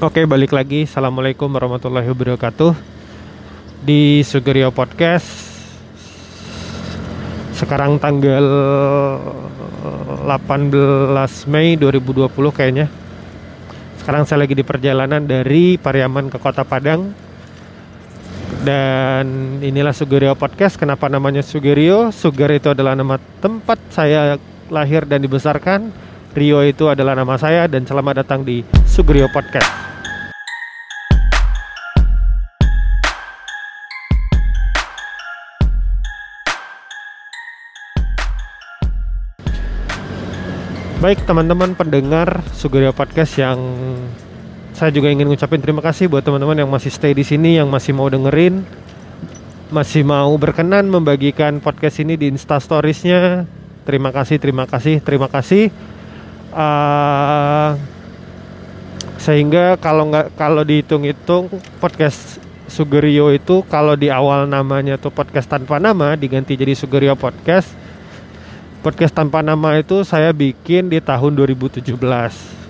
Oke, balik lagi. Assalamualaikum warahmatullahi wabarakatuh. Di Sugerio Podcast. Sekarang tanggal 18 Mei 2020 kayaknya. Sekarang saya lagi di perjalanan dari Pariaman ke Kota Padang. Dan inilah Sugerio Podcast. Kenapa namanya Sugerio? Suger itu adalah nama tempat saya lahir dan dibesarkan. Rio itu adalah nama saya dan selamat datang di Sugerio Podcast. Baik teman-teman pendengar Sugerio Podcast yang saya juga ingin ngucapin terima kasih buat teman-teman yang masih stay di sini, yang masih mau dengerin, masih mau berkenan membagikan podcast ini di Insta Storiesnya. Terima kasih, terima kasih, terima kasih. Uh, sehingga kalau nggak kalau dihitung-hitung podcast Sugerio itu kalau di awal namanya tuh podcast tanpa nama diganti jadi Sugerio Podcast podcast tanpa nama itu saya bikin di tahun 2017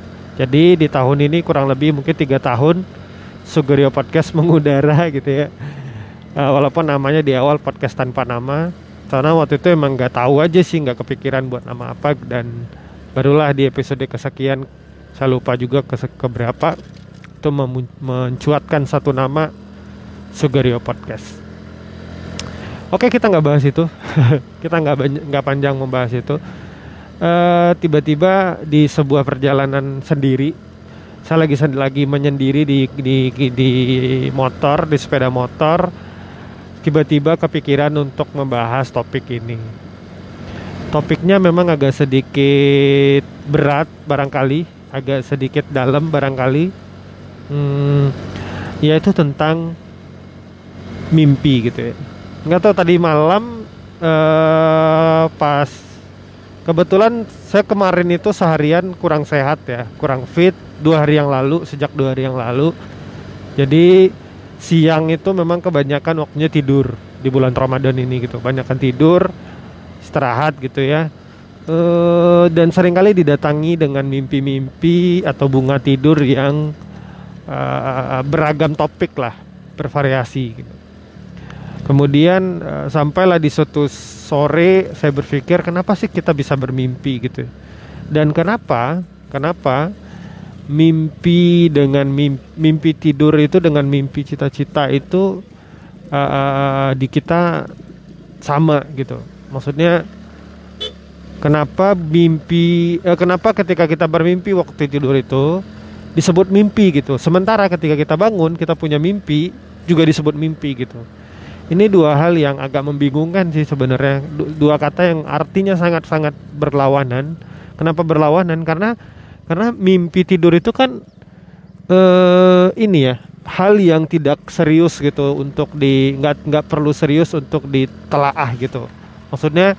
jadi di tahun ini kurang lebih mungkin tiga tahun Sugerio Podcast mengudara gitu ya. Uh, walaupun namanya di awal podcast tanpa nama karena waktu itu emang nggak tahu aja sih nggak kepikiran buat nama apa dan barulah di episode kesekian saya lupa juga ke keberapa itu mencuatkan satu nama Sugerio Podcast Oke kita nggak bahas itu, kita nggak nggak panjang membahas itu. tiba tiba-tiba di sebuah perjalanan sendiri, saya lagi lagi menyendiri di di di motor, di sepeda motor. Tiba-tiba kepikiran untuk membahas topik ini. Topiknya memang agak sedikit berat barangkali, agak sedikit dalam barangkali. Hmm, yaitu tentang mimpi gitu ya nggak tahu tadi malam uh, pas kebetulan saya kemarin itu seharian kurang sehat ya kurang fit dua hari yang lalu sejak dua hari yang lalu. Jadi siang itu memang kebanyakan waktunya tidur di bulan Ramadan ini gitu. Banyakkan tidur istirahat gitu ya. Uh, dan sering kali didatangi dengan mimpi-mimpi atau bunga tidur yang uh, beragam topik lah bervariasi gitu Kemudian uh, sampailah di suatu sore saya berpikir kenapa sih kita bisa bermimpi gitu. Dan kenapa? Kenapa mimpi dengan mimpi, mimpi tidur itu dengan mimpi cita-cita itu uh, di kita sama gitu. Maksudnya kenapa mimpi uh, kenapa ketika kita bermimpi waktu tidur itu disebut mimpi gitu. Sementara ketika kita bangun kita punya mimpi juga disebut mimpi gitu ini dua hal yang agak membingungkan sih sebenarnya. Dua kata yang artinya sangat-sangat berlawanan. Kenapa berlawanan? Karena karena mimpi tidur itu kan eh, ini ya hal yang tidak serius gitu untuk di nggak nggak perlu serius untuk ditelaah gitu. Maksudnya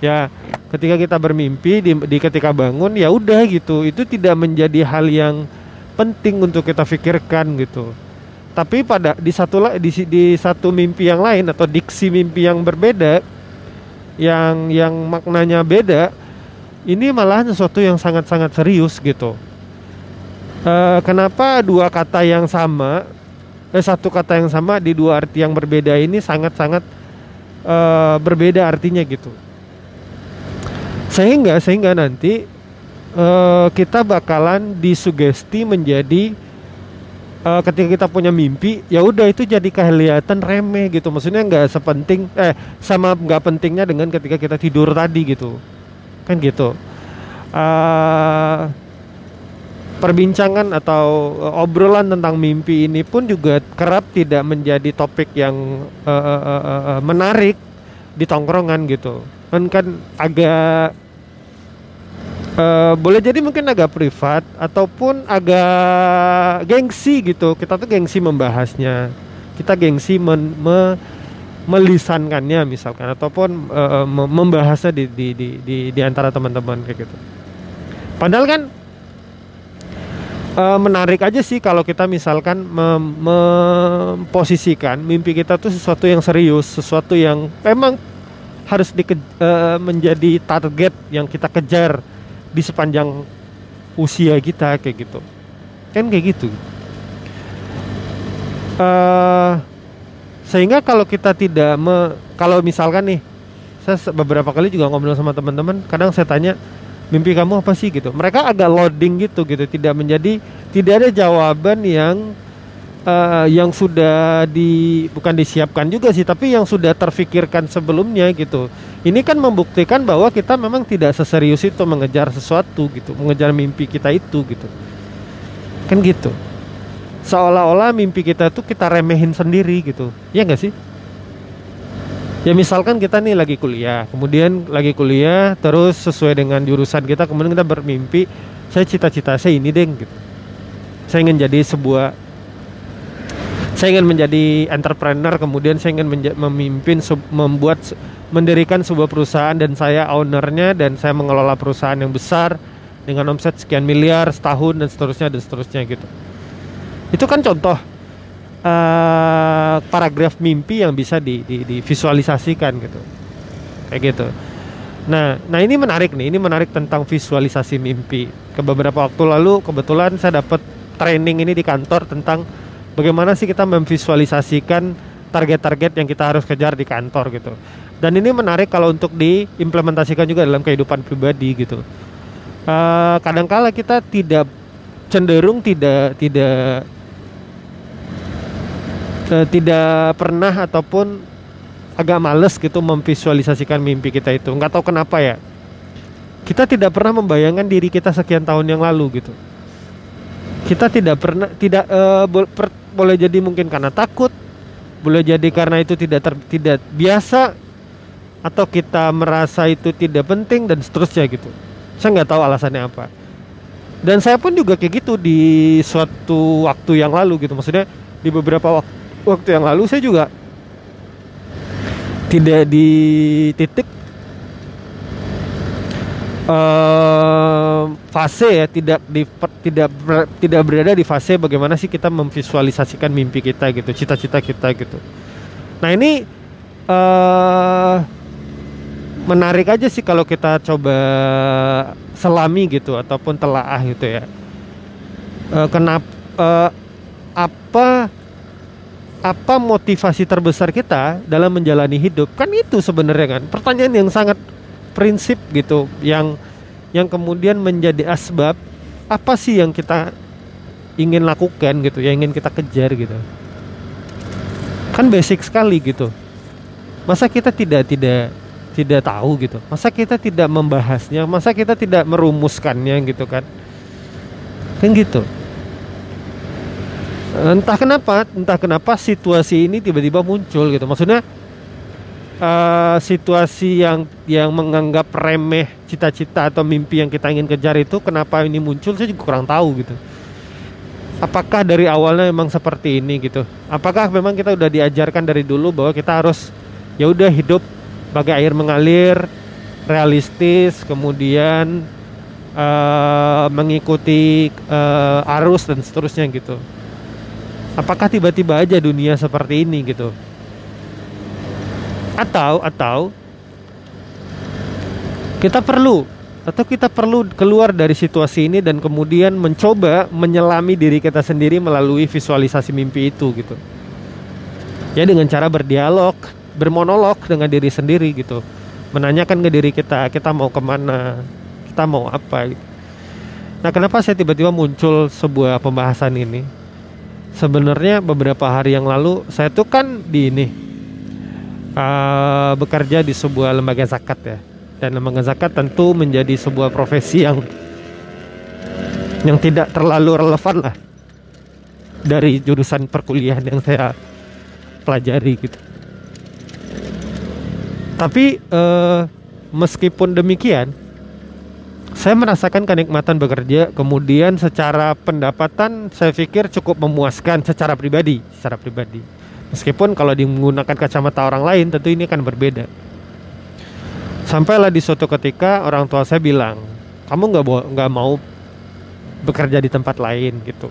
ya ketika kita bermimpi di, di ketika bangun ya udah gitu. Itu tidak menjadi hal yang penting untuk kita pikirkan gitu tapi pada di satu di, di satu mimpi yang lain atau diksi mimpi yang berbeda yang yang maknanya beda ini malah sesuatu yang sangat-sangat serius gitu. E, kenapa dua kata yang sama eh, satu kata yang sama di dua arti yang berbeda ini sangat-sangat e, berbeda artinya gitu? Sehingga sehingga nanti e, kita bakalan disugesti menjadi uh, ketika kita punya mimpi ya udah itu jadi kelihatan remeh gitu. Maksudnya nggak sepenting eh sama nggak pentingnya dengan ketika kita tidur tadi gitu. Kan gitu. Uh, perbincangan atau obrolan tentang mimpi ini pun juga kerap tidak menjadi topik yang uh, uh, uh, uh, menarik di tongkrongan gitu. Kan kan agak uh, boleh jadi mungkin agak privat ataupun agak gengsi gitu. Kita tuh gengsi membahasnya. Kita gengsi men, me, melisankannya misalkan ataupun uh, membahasnya di di di di, di antara teman-teman kayak gitu. Padahal kan uh, menarik aja sih kalau kita misalkan memposisikan mimpi kita tuh sesuatu yang serius sesuatu yang memang harus di, uh, menjadi target yang kita kejar di sepanjang usia kita kayak gitu. kan kayak gitu. Uh, sehingga kalau kita tidak me, kalau misalkan nih saya beberapa kali juga ngobrol sama teman-teman kadang saya tanya mimpi kamu apa sih? gitu. Mereka agak loading gitu gitu. Tidak menjadi tidak ada jawaban yang uh, yang sudah di bukan disiapkan juga sih tapi yang sudah terfikirkan sebelumnya gitu. Ini kan membuktikan bahwa kita memang tidak seserius itu mengejar sesuatu gitu mengejar mimpi kita itu gitu. Kan gitu. Seolah-olah mimpi kita tuh kita remehin sendiri gitu. Ya nggak sih? Ya misalkan kita nih lagi kuliah kemudian lagi kuliah terus sesuai dengan jurusan kita kemudian kita bermimpi saya cita-cita saya ini deh gitu. Saya ingin jadi sebuah saya ingin menjadi entrepreneur kemudian saya ingin memimpin membuat mendirikan sebuah perusahaan dan saya ownernya dan saya mengelola perusahaan yang besar dengan omset sekian miliar setahun dan seterusnya dan seterusnya gitu itu kan contoh uh, paragraf mimpi yang bisa di, di, divisualisasikan gitu. Kayak gitu. Nah, nah ini menarik nih. Ini menarik tentang visualisasi mimpi. Ke beberapa waktu lalu kebetulan saya dapat training ini di kantor tentang bagaimana sih kita memvisualisasikan target-target yang kita harus kejar di kantor gitu. Dan ini menarik kalau untuk diimplementasikan juga dalam kehidupan pribadi gitu. Uh, kadangkala kita tidak cenderung tidak tidak uh, tidak pernah ataupun agak males gitu memvisualisasikan mimpi kita itu nggak tahu kenapa ya kita tidak pernah membayangkan diri kita sekian tahun yang lalu gitu kita tidak pernah tidak uh, bo per, boleh jadi mungkin karena takut boleh jadi karena itu tidak ter, tidak biasa atau kita merasa itu tidak penting dan seterusnya gitu. Saya nggak tahu alasannya apa. Dan saya pun juga kayak gitu di suatu waktu yang lalu gitu. Maksudnya di beberapa waktu waktu yang lalu saya juga tidak di titik uh, fase ya tidak di tidak tidak berada di fase bagaimana sih kita memvisualisasikan mimpi kita gitu cita-cita kita gitu. Nah ini uh, menarik aja sih kalau kita coba selami gitu ataupun telaah gitu ya. Uh, kenapa uh, apa apa motivasi terbesar kita dalam menjalani hidup? Kan itu sebenarnya kan pertanyaan yang sangat prinsip gitu yang yang kemudian menjadi asbab apa sih yang kita ingin lakukan gitu yang ingin kita kejar gitu? Kan basic sekali gitu. Masa kita tidak tidak tidak tahu gitu? Masa kita tidak membahasnya? Masa kita tidak merumuskannya gitu kan? Kan gitu. Entah kenapa entah kenapa situasi ini tiba-tiba muncul gitu. Maksudnya uh, situasi yang yang menganggap remeh cita-cita atau mimpi yang kita ingin kejar itu kenapa ini muncul saya juga kurang tahu gitu. Apakah dari awalnya memang seperti ini gitu? Apakah memang kita udah diajarkan dari dulu bahwa kita harus ya udah hidup bagai air mengalir realistis kemudian uh, mengikuti uh, arus dan seterusnya gitu? Apakah tiba-tiba aja dunia seperti ini gitu atau atau kita perlu atau kita perlu keluar dari situasi ini dan kemudian mencoba menyelami diri kita sendiri melalui visualisasi mimpi itu gitu. Ya dengan cara berdialog bermonolog dengan diri sendiri gitu. Menanyakan ke diri kita kita mau ke mana? Kita mau apa? Gitu. nah kenapa saya tiba-tiba muncul sebuah pembahasan ini? Sebenarnya beberapa hari yang lalu saya tuh kan di ini uh, bekerja di sebuah lembaga zakat ya. Dan lembaga zakat tentu menjadi sebuah profesi yang yang tidak terlalu relevan lah dari jurusan perkuliahan yang saya pelajari gitu. Tapi uh, meskipun demikian, saya merasakan kenikmatan bekerja. Kemudian secara pendapatan saya pikir cukup memuaskan secara pribadi secara pribadi meskipun kalau menggunakan kacamata orang lain tentu ini akan berbeda. Sampailah di suatu ketika orang tua saya bilang kamu nggak nggak mau bekerja di tempat lain gitu.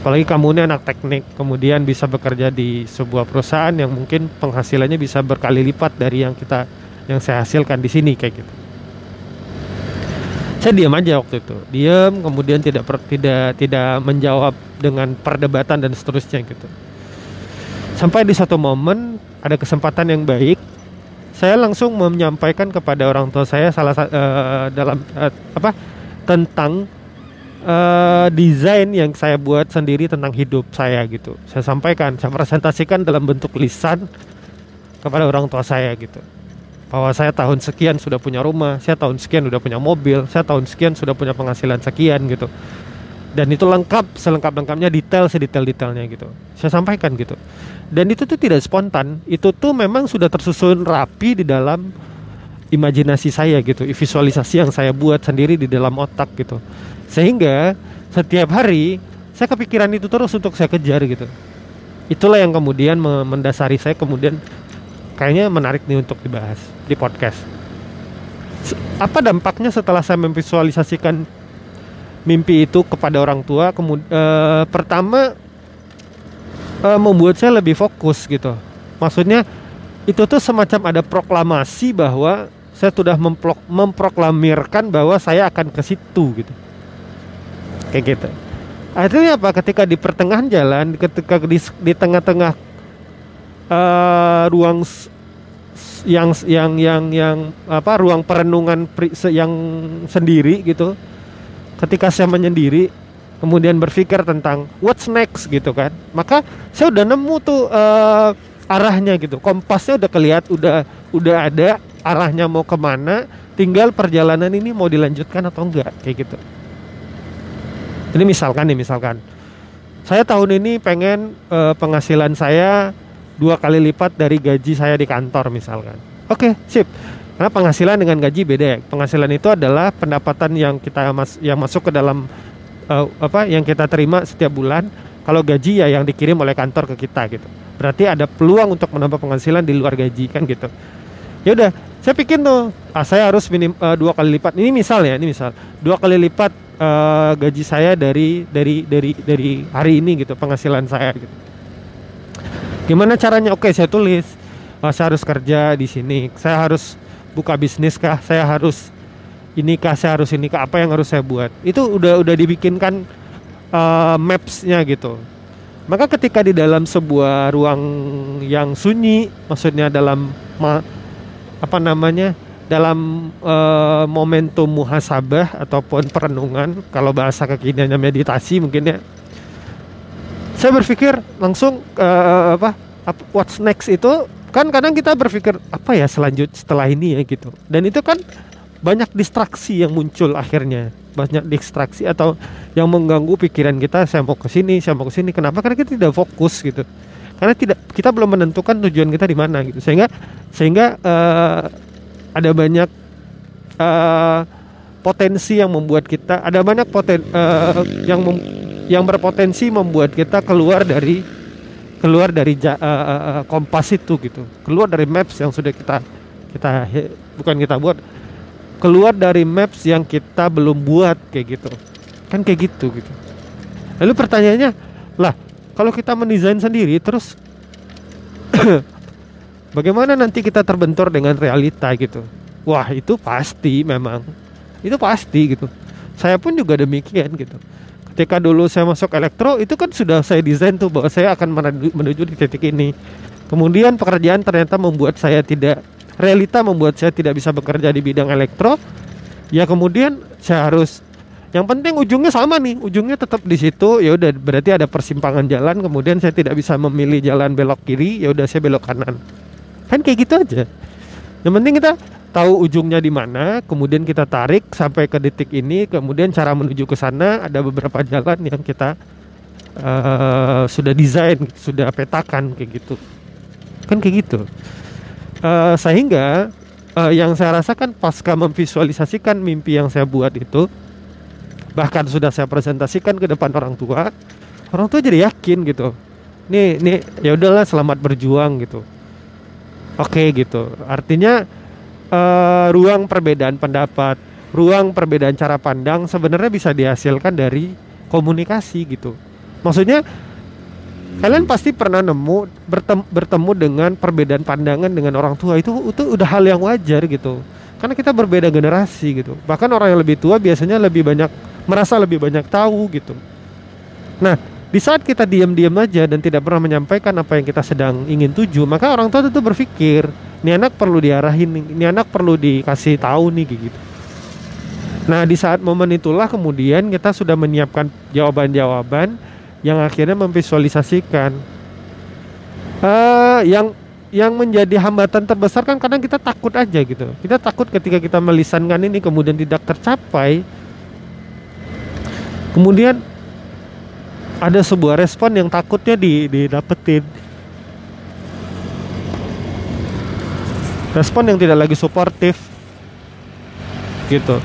Apalagi kamu ini anak teknik kemudian bisa bekerja di sebuah perusahaan yang mungkin penghasilannya bisa berkali lipat dari yang kita yang saya hasilkan di sini kayak gitu. Saya diam aja waktu itu. Diam kemudian tidak tidak tidak menjawab dengan perdebatan dan seterusnya gitu sampai di satu momen ada kesempatan yang baik saya langsung menyampaikan kepada orang tua saya salah uh, dalam uh, apa tentang uh, desain yang saya buat sendiri tentang hidup saya gitu saya sampaikan saya presentasikan dalam bentuk lisan kepada orang tua saya gitu bahwa saya tahun sekian sudah punya rumah, saya tahun sekian sudah punya mobil, saya tahun sekian sudah punya penghasilan sekian gitu. Dan itu lengkap, selengkap-lengkapnya detail, sedetail-detailnya gitu. Saya sampaikan gitu. Dan itu tuh tidak spontan, itu tuh memang sudah tersusun rapi di dalam imajinasi saya gitu, visualisasi yang saya buat sendiri di dalam otak gitu. Sehingga setiap hari saya kepikiran itu terus untuk saya kejar gitu. Itulah yang kemudian mendasari saya kemudian kayaknya menarik nih untuk dibahas di podcast. Apa dampaknya setelah saya memvisualisasikan mimpi itu kepada orang tua? Kemudian uh, pertama uh, membuat saya lebih fokus gitu. Maksudnya itu tuh semacam ada proklamasi bahwa saya sudah memproklamirkan bahwa saya akan ke situ gitu. Kayak gitu. Akhirnya apa? Ketika di pertengahan jalan, ketika di, di tengah-tengah uh, ruang yang yang yang yang apa ruang perenungan pri, yang sendiri gitu ketika saya menyendiri kemudian berpikir tentang what's next gitu kan maka saya udah nemu tuh uh, arahnya gitu kompasnya udah kelihat udah udah ada arahnya mau ke mana tinggal perjalanan ini mau dilanjutkan atau enggak kayak gitu ini misalkan nih misalkan saya tahun ini pengen uh, penghasilan saya dua kali lipat dari gaji saya di kantor misalkan. Oke, okay, sip. Karena penghasilan dengan gaji beda ya. Penghasilan itu adalah pendapatan yang kita mas yang masuk ke dalam uh, apa yang kita terima setiap bulan. Kalau gaji ya yang dikirim oleh kantor ke kita gitu. Berarti ada peluang untuk menambah penghasilan di luar gaji kan gitu. Ya udah, saya pikir tuh, ah, saya harus minim uh, dua kali lipat. Ini misal ya, ini misal dua kali lipat uh, gaji saya dari dari dari dari hari ini gitu penghasilan saya gitu Gimana caranya? Oke, saya tulis. Oh, saya harus kerja di sini. Saya harus buka bisnis kah? Saya harus ini kah? Saya harus ini kah? Apa yang harus saya buat? Itu udah udah dibikinkan uh, maps-nya gitu. Maka ketika di dalam sebuah ruang yang sunyi, maksudnya dalam ma, apa namanya? dalam uh, momentum muhasabah ataupun perenungan, kalau bahasa kekiniannya meditasi mungkin ya saya berpikir langsung uh, apa what's next itu kan kadang kita berpikir apa ya selanjut setelah ini ya gitu. Dan itu kan banyak distraksi yang muncul akhirnya. Banyak distraksi atau yang mengganggu pikiran kita saya mau ke sini saya mau ke sini. Kenapa? Karena kita tidak fokus gitu. Karena tidak kita belum menentukan tujuan kita di mana gitu. Sehingga sehingga uh, ada banyak uh, potensi yang membuat kita ada banyak poten uh, yang mem, yang berpotensi membuat kita keluar dari keluar dari uh, uh, kompas itu gitu. Keluar dari maps yang sudah kita kita bukan kita buat. Keluar dari maps yang kita belum buat kayak gitu. Kan kayak gitu gitu. Lalu pertanyaannya lah kalau kita mendesain sendiri terus bagaimana nanti kita terbentur dengan realita gitu? Wah itu pasti memang. Itu pasti gitu. Saya pun juga demikian gitu ketika dulu saya masuk elektro itu kan sudah saya desain tuh bahwa saya akan menuju, di titik ini. Kemudian pekerjaan ternyata membuat saya tidak realita membuat saya tidak bisa bekerja di bidang elektro. Ya kemudian saya harus yang penting ujungnya sama nih ujungnya tetap di situ. Ya udah berarti ada persimpangan jalan kemudian saya tidak bisa memilih jalan belok kiri ya udah saya belok kanan. Kan kayak gitu aja. Yang penting kita tahu ujungnya di mana, kemudian kita tarik sampai ke detik ini, kemudian cara menuju ke sana ada beberapa jalan yang kita uh, sudah desain, sudah petakan kayak gitu. Kan kayak gitu. Uh, sehingga uh, yang saya rasakan pasca memvisualisasikan mimpi yang saya buat itu bahkan sudah saya presentasikan ke depan orang tua, orang tua jadi yakin gitu. Nih, nih ya udahlah selamat berjuang gitu. Oke okay, gitu. Artinya uh, ruang perbedaan pendapat, ruang perbedaan cara pandang sebenarnya bisa dihasilkan dari komunikasi gitu. Maksudnya kalian pasti pernah nemu bertemu, bertemu dengan perbedaan pandangan dengan orang tua itu itu udah hal yang wajar gitu. karena kita berbeda generasi gitu bahkan orang yang lebih tua biasanya lebih banyak merasa lebih banyak tahu gitu nah di saat kita diam-diam aja dan tidak pernah menyampaikan apa yang kita sedang ingin tuju maka orang tua itu berpikir ini anak perlu diarahin ini anak perlu dikasih tahu nih gitu. Nah di saat momen itulah kemudian kita sudah menyiapkan jawaban-jawaban yang akhirnya memvisualisasikan. Uh, yang yang menjadi hambatan terbesar kan kadang kita takut aja gitu. Kita takut ketika kita melisankan ini kemudian tidak tercapai. Kemudian ada sebuah respon yang takutnya didapetin. Respon yang tidak lagi suportif. Gitu.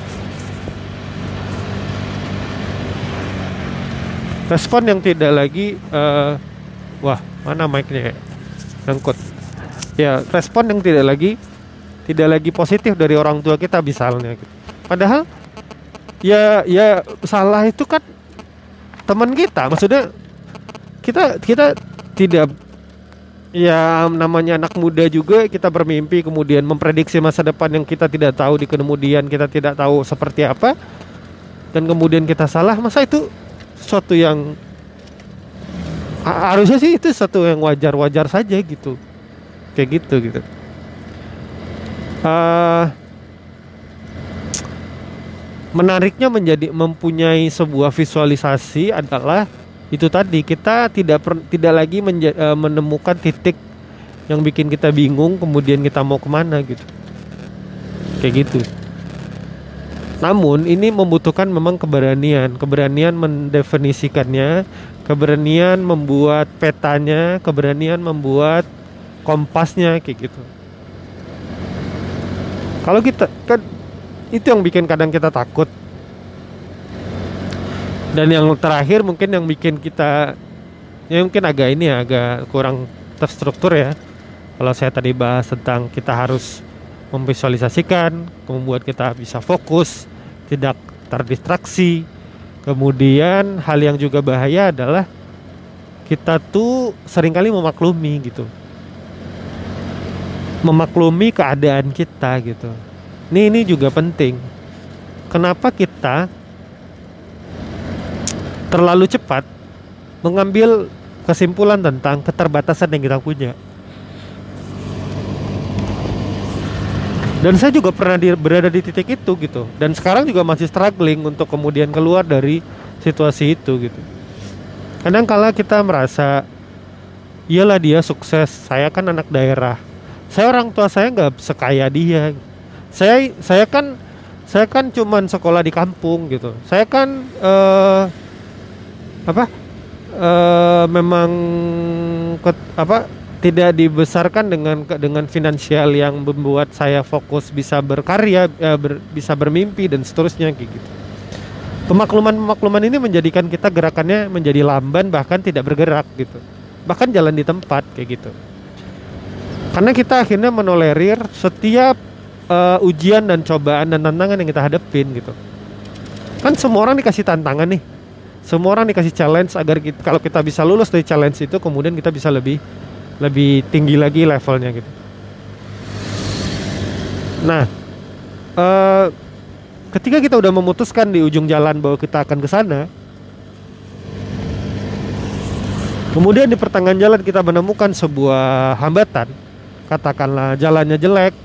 Respon yang tidak lagi uh, wah mana mic-nya ya? Nyangkut ya respon yang tidak lagi tidak lagi positif dari orang tua kita misalnya gitu. padahal ya ya salah itu kan teman kita maksudnya kita kita tidak ya namanya anak muda juga kita bermimpi kemudian memprediksi masa depan yang kita tidak tahu di kemudian kita tidak tahu seperti apa dan kemudian kita salah masa itu sesuatu yang harusnya sih itu satu yang wajar-wajar saja gitu kayak gitu gitu. Uh, menariknya menjadi mempunyai sebuah visualisasi adalah itu tadi kita tidak per, tidak lagi menja, uh, menemukan titik yang bikin kita bingung kemudian kita mau ke mana gitu. Kayak gitu. Namun ini membutuhkan memang keberanian, keberanian mendefinisikannya, keberanian membuat petanya, keberanian membuat kompasnya kayak gitu. Kalau kita kan itu yang bikin kadang kita takut. Dan yang terakhir mungkin yang bikin kita ya mungkin agak ini ya agak kurang terstruktur ya. Kalau saya tadi bahas tentang kita harus memvisualisasikan, membuat kita bisa fokus, tidak terdistraksi. Kemudian hal yang juga bahaya adalah kita tuh sering kali memaklumi gitu. Memaklumi keadaan kita gitu. Ini ini juga penting. Kenapa kita terlalu cepat mengambil kesimpulan tentang keterbatasan yang kita punya? dan saya juga pernah di, berada di titik itu gitu dan sekarang juga masih struggling untuk kemudian keluar dari situasi itu gitu kadang kala kita merasa iyalah dia sukses saya kan anak daerah saya orang tua saya nggak sekaya dia saya saya kan saya kan cuman sekolah di kampung gitu saya kan uh, apa uh, memang ke, apa tidak dibesarkan dengan dengan finansial yang membuat saya fokus bisa berkarya, ya, ber, bisa bermimpi dan seterusnya kayak gitu. Pemakluman-pemakluman ini menjadikan kita gerakannya menjadi lamban bahkan tidak bergerak gitu. Bahkan jalan di tempat kayak gitu. Karena kita akhirnya menolerir setiap uh, ujian dan cobaan dan tantangan yang kita hadapin gitu. Kan semua orang dikasih tantangan nih. Semua orang dikasih challenge agar kita, kalau kita bisa lulus dari challenge itu kemudian kita bisa lebih lebih tinggi lagi levelnya gitu. Nah, uh, ketika kita udah memutuskan di ujung jalan bahwa kita akan ke sana, kemudian di pertengahan jalan kita menemukan sebuah hambatan, katakanlah jalannya jelek,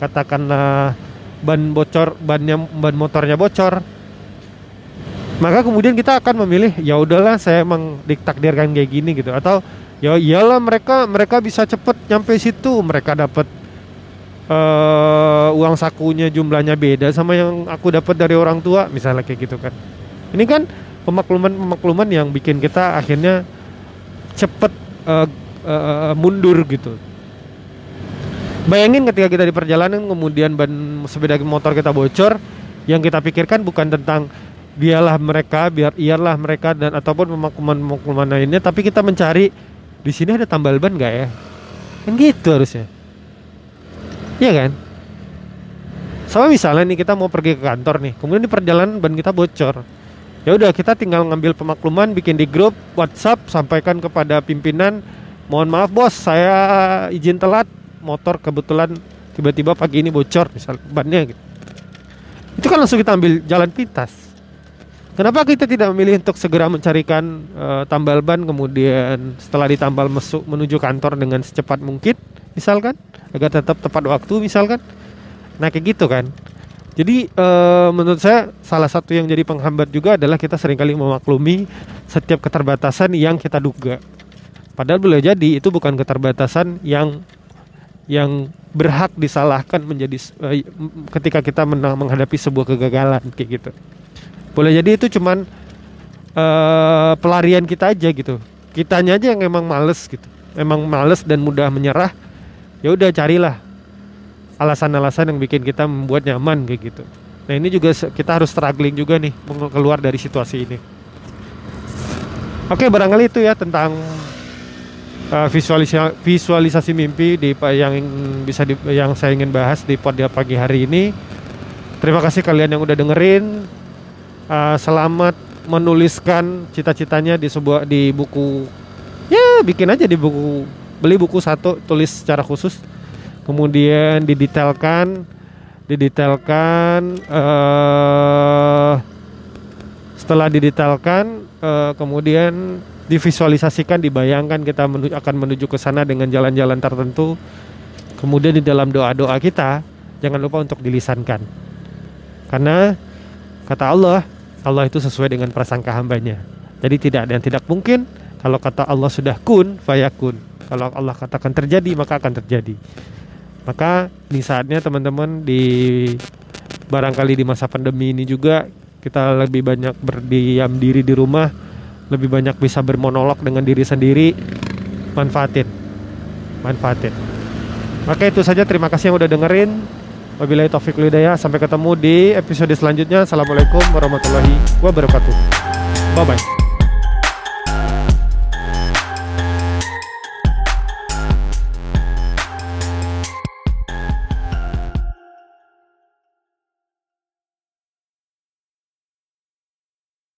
katakanlah ban bocor, bannya ban motornya bocor, maka kemudian kita akan memilih ya udahlah saya emang ditakdirkan kayak gini gitu. Atau ya iyalah mereka mereka bisa cepet nyampe situ. Mereka dapat uh, uang sakunya jumlahnya beda sama yang aku dapat dari orang tua misalnya kayak gitu kan. Ini kan pemakluman pemakluman yang bikin kita akhirnya cepet uh, uh, mundur gitu bayangin ketika kita di perjalanan kemudian ban sepeda motor kita bocor yang kita pikirkan bukan tentang biarlah mereka biar iyalah mereka dan ataupun pemakluman pemakluman lainnya tapi kita mencari di sini ada tambal ban nggak ya? Kan gitu harusnya. Iya kan? Sama misalnya nih kita mau pergi ke kantor nih kemudian di perjalanan ban kita bocor. Ya udah kita tinggal ngambil pemakluman bikin di grup WhatsApp sampaikan kepada pimpinan mohon maaf bos saya izin telat motor kebetulan tiba-tiba pagi ini bocor misal bannya gitu. Itu kan langsung kita ambil jalan pintas. Kenapa kita tidak memilih untuk segera mencarikan uh, tambal ban kemudian setelah ditambal masuk menuju kantor dengan secepat mungkin misalkan? Agar tetap tepat waktu misalkan? Nah kayak gitu kan. Jadi uh, menurut saya salah satu yang jadi penghambat juga adalah kita sering kali memaklumi setiap keterbatasan yang kita duga. Padahal boleh jadi itu bukan keterbatasan yang yang berhak disalahkan menjadi uh, ketika kita menang menghadapi sebuah kegagalan kayak gitu. Boleh jadi itu cuman uh, pelarian kita aja gitu. Kitanya aja yang emang males gitu. Emang males dan mudah menyerah. Ya udah carilah alasan-alasan yang bikin kita membuat nyaman kayak gitu. Nah ini juga kita harus struggling juga nih keluar dari situasi ini. Oke barangkali itu ya tentang uh, visualisasi visualisasi mimpi di yang bisa di, yang saya ingin bahas di pod pagi hari ini. Terima kasih kalian yang udah dengerin. Uh, selamat menuliskan cita-citanya di sebuah di buku. Ya, bikin aja di buku. Beli buku satu, tulis secara khusus. Kemudian didetailkan, didetailkan. Uh, setelah didetailkan, uh, kemudian divisualisasikan, dibayangkan kita menu, akan menuju ke sana dengan jalan-jalan tertentu. Kemudian di dalam doa-doa kita jangan lupa untuk dilisankan. Karena kata Allah, Allah itu sesuai dengan prasangka hambanya. Jadi tidak ada yang tidak mungkin. Kalau kata Allah sudah kun, fayakun. Kalau Allah katakan terjadi, maka akan terjadi. Maka ini saatnya teman-teman di barangkali di masa pandemi ini juga kita lebih banyak berdiam diri di rumah lebih banyak bisa bermonolog dengan diri sendiri. Manfaatin. Manfaatin. Oke itu saja. Terima kasih yang udah dengerin. Wabillahi taufiq hidayah. Sampai ketemu di episode selanjutnya. Assalamualaikum warahmatullahi wabarakatuh. Bye bye